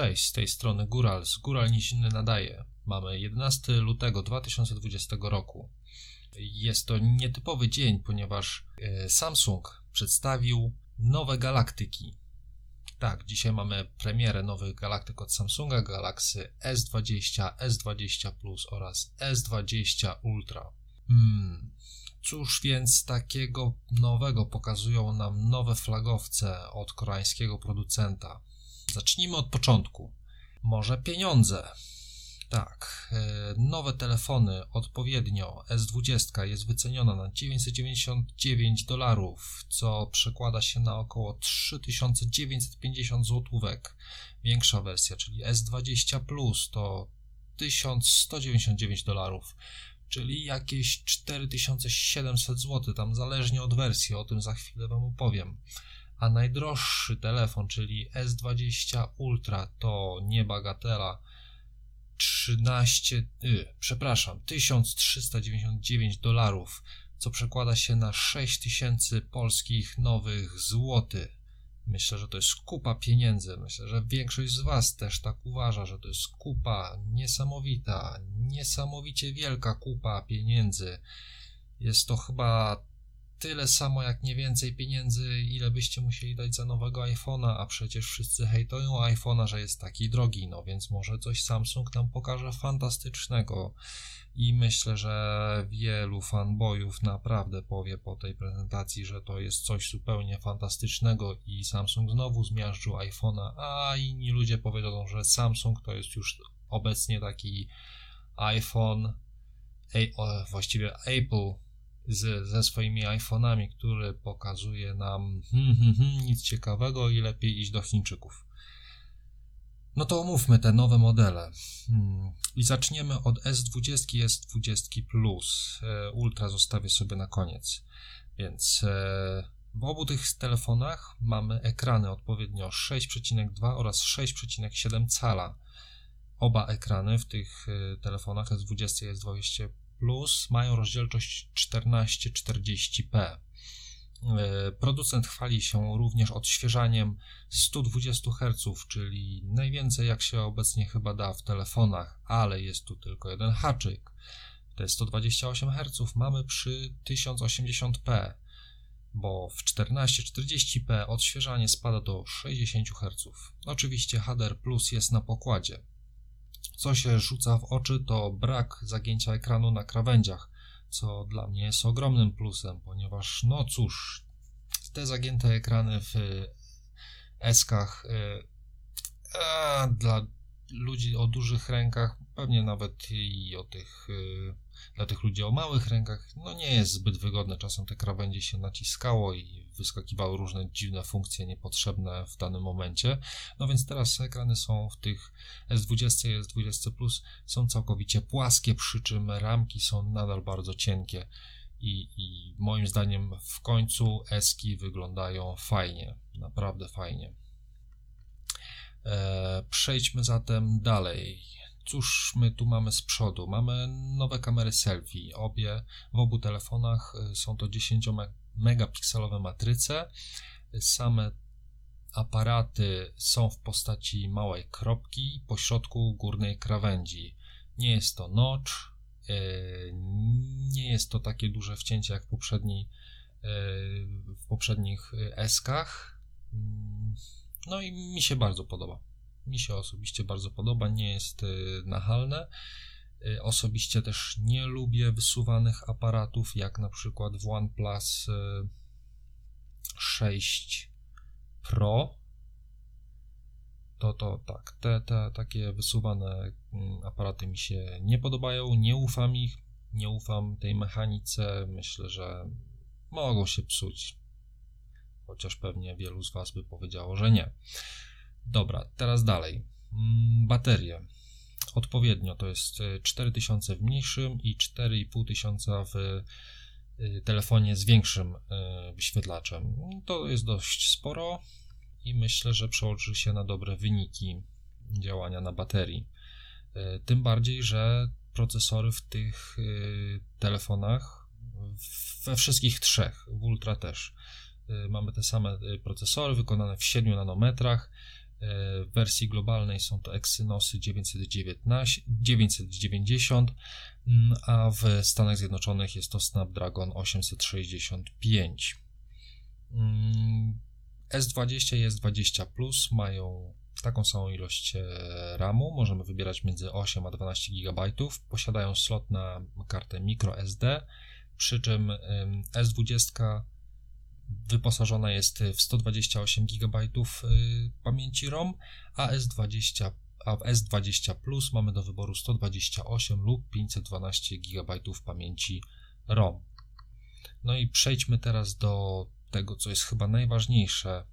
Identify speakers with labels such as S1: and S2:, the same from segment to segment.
S1: Cześć, z tej strony Góral, z Góral Niziny nadaje. Mamy 11 lutego 2020 roku. Jest to nietypowy dzień, ponieważ e, Samsung przedstawił nowe galaktyki. Tak, dzisiaj mamy premierę nowych galaktyk od Samsunga, Galaxy S20, S20 Plus oraz S20 Ultra. Hmm. Cóż więc takiego nowego pokazują nam nowe flagowce od koreańskiego producenta? Zacznijmy od początku. Może pieniądze. Tak, e, nowe telefony odpowiednio S20 jest wyceniona na 999 dolarów, co przekłada się na około 3950 złotówek. Większa wersja, czyli S20 Plus to 1199 dolarów, czyli jakieś 4700 zł, tam zależnie od wersji, o tym za chwilę Wam opowiem a najdroższy telefon, czyli S20 Ultra, to nie bagatela 13, y, przepraszam, 1399 dolarów, co przekłada się na 6000 polskich nowych złotych. Myślę, że to jest kupa pieniędzy. Myślę, że większość z Was też tak uważa, że to jest kupa niesamowita, niesamowicie wielka kupa pieniędzy. Jest to chyba tyle samo, jak nie więcej pieniędzy, ile byście musieli dać za nowego iPhone'a, a przecież wszyscy hejtują iPhone'a, że jest taki drogi, no więc może coś Samsung nam pokaże fantastycznego. I myślę, że wielu fanboyów naprawdę powie po tej prezentacji, że to jest coś zupełnie fantastycznego i Samsung znowu zmiażdżył iPhone'a, a inni ludzie powiedzą, że Samsung to jest już obecnie taki iPhone, a, właściwie Apple z, ze swoimi iPhone'ami, który pokazuje nam hmm, hmm, hmm, nic ciekawego i lepiej iść do Chińczyków. No to omówmy te nowe modele. Hmm. I zaczniemy od S20 i S20 Plus. E, Ultra zostawię sobie na koniec. Więc e, w obu tych telefonach mamy ekrany odpowiednio 6,2 oraz 6,7 cala. Oba ekrany w tych e, telefonach S20 i S20 Plus mają rozdzielczość 1440p. E, producent chwali się również odświeżaniem 120 Hz, czyli najwięcej jak się obecnie chyba da w telefonach, ale jest tu tylko jeden haczyk. Te 128 Hz mamy przy 1080p, bo w 1440p odświeżanie spada do 60 Hz. Oczywiście HDR Plus jest na pokładzie. Co się rzuca w oczy, to brak zagięcia ekranu na krawędziach, co dla mnie jest ogromnym plusem, ponieważ, no cóż, te zagięte ekrany w eskach yy, dla ludzi o dużych rękach, pewnie nawet i o tych, yy, dla tych ludzi o małych rękach, no nie jest zbyt wygodne. Czasem te krawędzie się naciskało i wyskakiwały różne dziwne funkcje niepotrzebne w danym momencie. No więc teraz ekrany są w tych S20 i S20 Plus są całkowicie płaskie, przy czym ramki są nadal bardzo cienkie. I, i moim zdaniem w końcu eski wyglądają fajnie, naprawdę fajnie. E, przejdźmy zatem dalej. Cóż my tu mamy z przodu? Mamy nowe kamery selfie. Obie w obu telefonach e, są to 10 megapikselowe matryce. Same aparaty są w postaci małej kropki po środku górnej krawędzi. Nie jest to notch, e, nie jest to takie duże wcięcie jak w, poprzedniej, e, w poprzednich eskach. No i mi się bardzo podoba. Mi się osobiście bardzo podoba, nie jest e, nachalne. Y, osobiście też nie lubię wysuwanych aparatów, jak na przykład w OnePlus 6 y, Pro. To, to tak, te, te takie wysuwane mm, aparaty mi się nie podobają, nie ufam ich, nie ufam tej mechanice. Myślę, że mogą się psuć. Chociaż pewnie wielu z Was by powiedziało, że nie. Dobra, teraz dalej. Mm, baterie odpowiednio to jest 4000 e, w mniejszym i 4500 w e, telefonie z większym e, wyświetlaczem. To jest dość sporo i myślę, że przełoży się na dobre wyniki działania na baterii. Tym bardziej, że procesory w tych telefonach, we wszystkich trzech, w Ultra też, mamy te same procesory wykonane w 7 nanometrach. W wersji globalnej są to Exynosy 919, 990, mm, a w Stanach Zjednoczonych jest to Snapdragon 865. Mm, S20 i S20 Plus mają taką samą ilość e, RAMu, możemy wybierać między 8 a 12 GB, posiadają slot na kartę microSD, przy czym S20 wyposażona jest w 128 GB y, pamięci ROM, a S20 a w S20 Plus mamy do wyboru 128 lub 512 GB pamięci ROM. No i przejdźmy teraz do tego, co jest chyba najważniejsze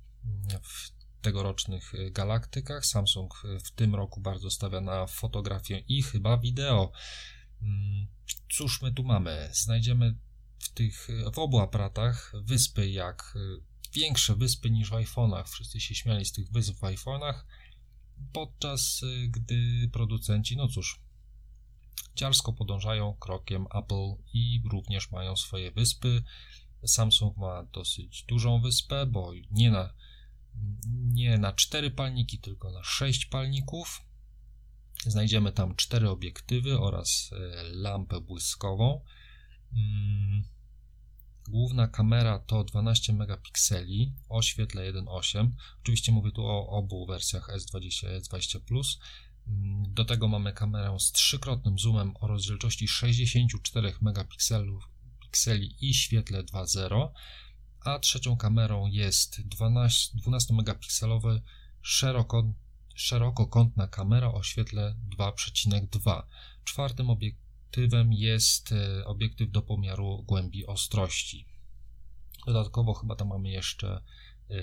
S1: w tegorocznych galaktykach. Samsung w tym roku bardzo stawia na fotografię i chyba wideo. Mm, cóż my tu mamy? Znajdziemy w tych, w obu aparatach wyspy jak y, większe wyspy niż w iPhone'ach. Wszyscy się śmiali z tych wysp w iPhone'ach, podczas y, gdy producenci, no cóż, ciarsko podążają krokiem Apple i również mają swoje wyspy. Samsung ma dosyć dużą wyspę, bo nie na, nie na 4 palniki, tylko na 6 palników. Znajdziemy tam cztery obiektywy oraz y, lampę błyskową. Mm, główna kamera to 12 megapikseli o świetle 1.8. Oczywiście mówię tu o obu wersjach S20 i S20 Plus. Mm, do tego mamy kamerę z trzykrotnym zoomem o rozdzielczości 64 megapikseli i świetle 2.0, a trzecią kamerą jest 12, 12 megapikselowy szeroko, szerokokątna kamera o świetle 2,2. Czwartym obiektem obiektywem jest e, obiektyw do pomiaru głębi ostrości. Dodatkowo chyba tam mamy jeszcze e,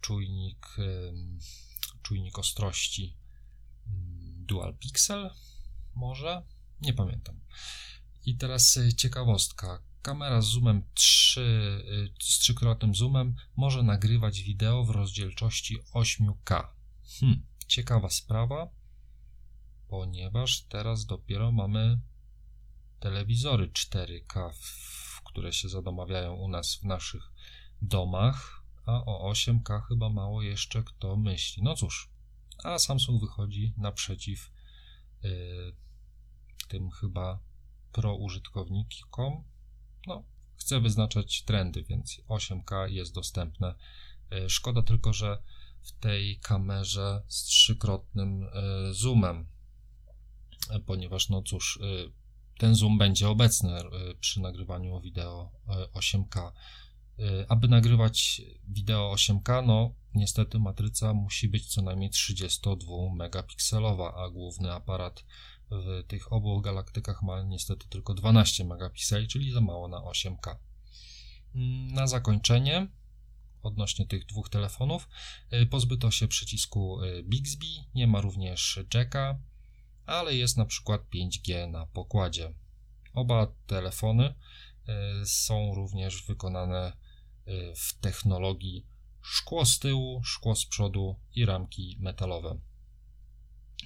S1: czujnik, e, czujnik ostrości mm, Dual Pixel, może? Nie pamiętam. I teraz ciekawostka. Kamera z zoomem 3, z trzykrotnym zoomem może nagrywać wideo w rozdzielczości 8K. Hmm, ciekawa sprawa, ponieważ teraz dopiero mamy telewizory 4K, które się zadomawiają u nas w naszych domach, a o 8K chyba mało jeszcze kto myśli. No cóż, a Samsung wychodzi naprzeciw yy, tym chyba pro użytkownikom. No, chce wyznaczać trendy, więc 8K jest dostępne. Yy, szkoda tylko, że w tej kamerze z trzykrotnym yy, zoomem, ponieważ no cóż, yy, ten zoom będzie obecny e, przy nagrywaniu wideo 8K. E, e, aby nagrywać wideo 8K, no niestety matryca musi być co najmniej 32 megapikselowa, a główny aparat w tych obu galaktykach ma niestety tylko 12 megapikseli, czyli za mało na 8K. Mm, na zakończenie odnośnie tych dwóch telefonów pozbyto się przycisku Bixby, nie ma również jacka, ale jest na przykład 5G na pokładzie. Oba telefony e, są również wykonane e, w technologii szkło z tyłu, szkło z przodu i ramki metalowe.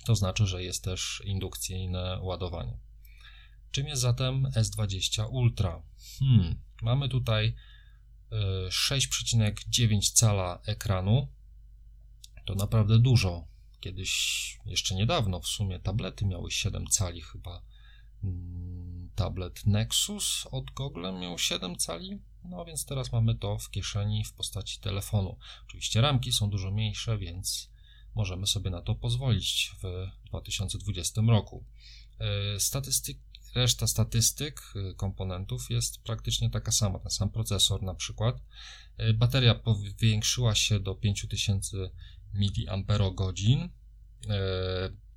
S1: To znaczy, że jest też indukcyjne ładowanie. Czym jest zatem S20 Ultra? Hmm, mamy tutaj 6,9 e, cala ekranu. To naprawdę dużo Kiedyś, jeszcze niedawno w sumie, tablety miały 7 cali chyba. Mm, tablet Nexus od Google miał 7 cali, no więc teraz mamy to w kieszeni w postaci telefonu. Oczywiście ramki są dużo mniejsze, więc możemy sobie na to pozwolić w 2020 roku. E, statystyk, reszta statystyk e, komponentów jest praktycznie taka sama, ten sam procesor na przykład. E, bateria powiększyła się do 5000 mAh.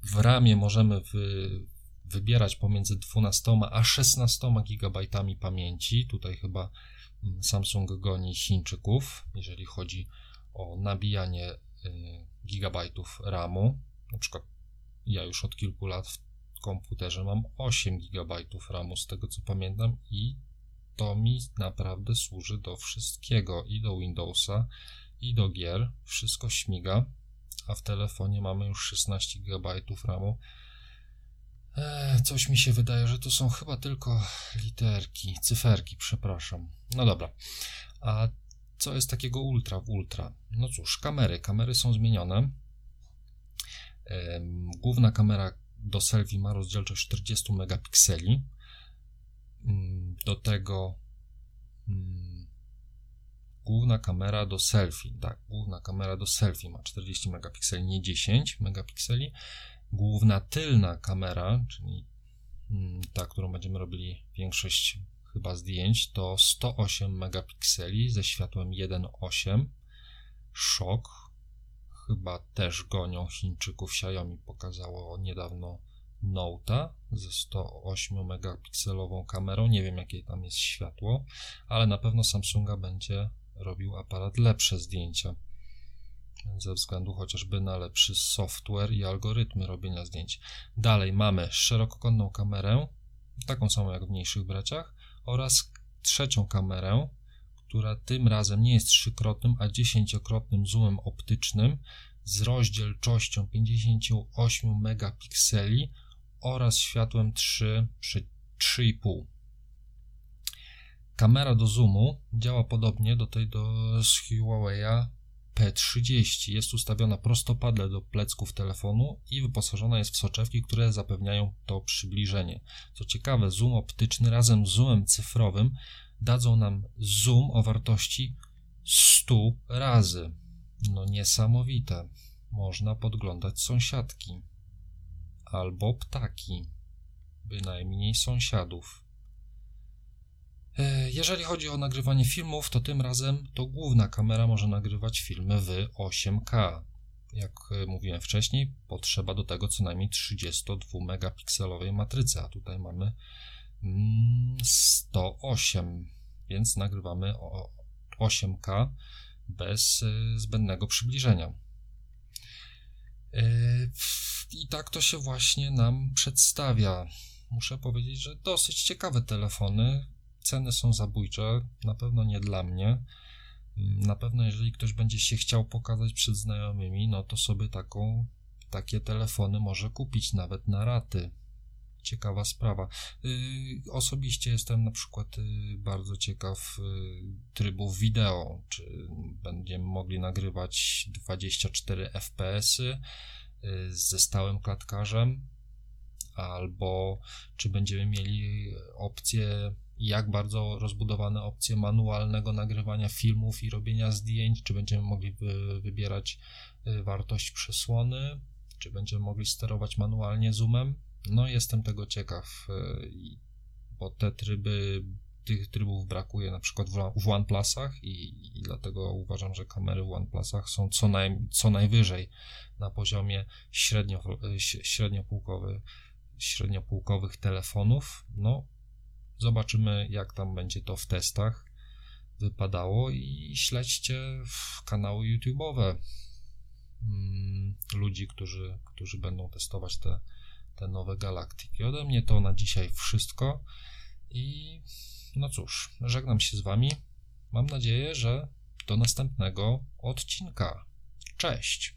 S1: W ramie możemy wy, wybierać pomiędzy 12 a 16 GB pamięci. Tutaj chyba mm, Samsung goni Chińczyków, jeżeli chodzi o nabijanie y, gigabajtów RAMu. Na przykład ja już od kilku lat w komputerze mam 8 GB RAMu, z tego co pamiętam, i to mi naprawdę służy do wszystkiego i do Windowsa, i do gier. Wszystko śmiga a w telefonie mamy już 16 GB RAMu. Eee, coś mi się wydaje, że to są chyba tylko literki, cyferki, przepraszam. No dobra. A co jest takiego ultra w ultra? No cóż, kamery. Kamery są zmienione. Główna kamera do selfie ma rozdzielczość 40 megapikseli. Mm, do tego mm, główna kamera do selfie, tak, główna kamera do selfie ma 40 megapikseli, nie 10 megapikseli. Główna tylna kamera, czyli mm, ta, którą będziemy robili większość chyba zdjęć, to 108 megapikseli ze światłem 1.8. Szok. Chyba też gonią Chińczyków. Xiaomi pokazało niedawno Note'a ze 108 megapikselową kamerą. Nie wiem jakie tam jest światło, ale na pewno Samsunga będzie robił aparat lepsze zdjęcia. Ze względu chociażby na lepszy software i algorytmy robienia zdjęć. Dalej mamy szerokokątną kamerę, taką samą jak w mniejszych braciach, oraz trzecią kamerę, która tym razem nie jest trzykrotnym, a dziesięciokrotnym zoomem optycznym z rozdzielczością 58 megapikseli oraz światłem 3 przy 3,5. Kamera do zoomu działa podobnie do tej do z Huawei'a P30. Jest ustawiona prostopadle do plecków telefonu i wyposażona jest w soczewki, które zapewniają to przybliżenie. Co ciekawe, zoom optyczny razem z zoomem cyfrowym dadzą nam zoom o wartości 100 razy. No niesamowite. Można podglądać sąsiadki albo ptaki, bynajmniej sąsiadów. E, jeżeli chodzi o nagrywanie filmów, to tym razem to główna kamera może nagrywać filmy w 8K. Jak e, mówiłem wcześniej, potrzeba do tego co najmniej 32 megapikselowej matrycy, a tutaj mamy 108, mm, więc nagrywamy 8K bez e, zbędnego przybliżenia. I tak to się właśnie nam przedstawia. Muszę powiedzieć, że dosyć ciekawe telefony. Ceny są zabójcze, na pewno nie dla mnie. Na pewno, jeżeli ktoś będzie się chciał pokazać przed znajomymi, no to sobie taką, takie telefony może kupić nawet na raty. Ciekawa sprawa. Yy, osobiście jestem na przykład yy, bardzo ciekaw yy, trybów wideo. Czy będziemy mogli nagrywać 24 fps ze stałym klatkarzem, albo czy będziemy mieli opcję jak bardzo rozbudowane opcje manualnego nagrywania filmów i robienia zdjęć, czy będziemy mogli wy, wybierać y, wartość przesłony, czy będziemy mogli sterować manualnie zoomem. No, jestem tego ciekaw, y, bo te tryby, tych trybów brakuje na przykład w OnePlusach i, i dlatego uważam, że kamery w OnePlusach są co, naj, co najwyżej na poziomie średnio, y, średniopółkowy, średniopółkowych telefonów. No, Zobaczymy, jak tam będzie to w testach wypadało i śledźcie kanały YouTube'owe mm, ludzi, którzy, którzy będą testować te, te nowe galaktyki. Ode mnie to na dzisiaj wszystko i no cóż, żegnam się z Wami. Mam nadzieję, że do następnego odcinka. Cześć!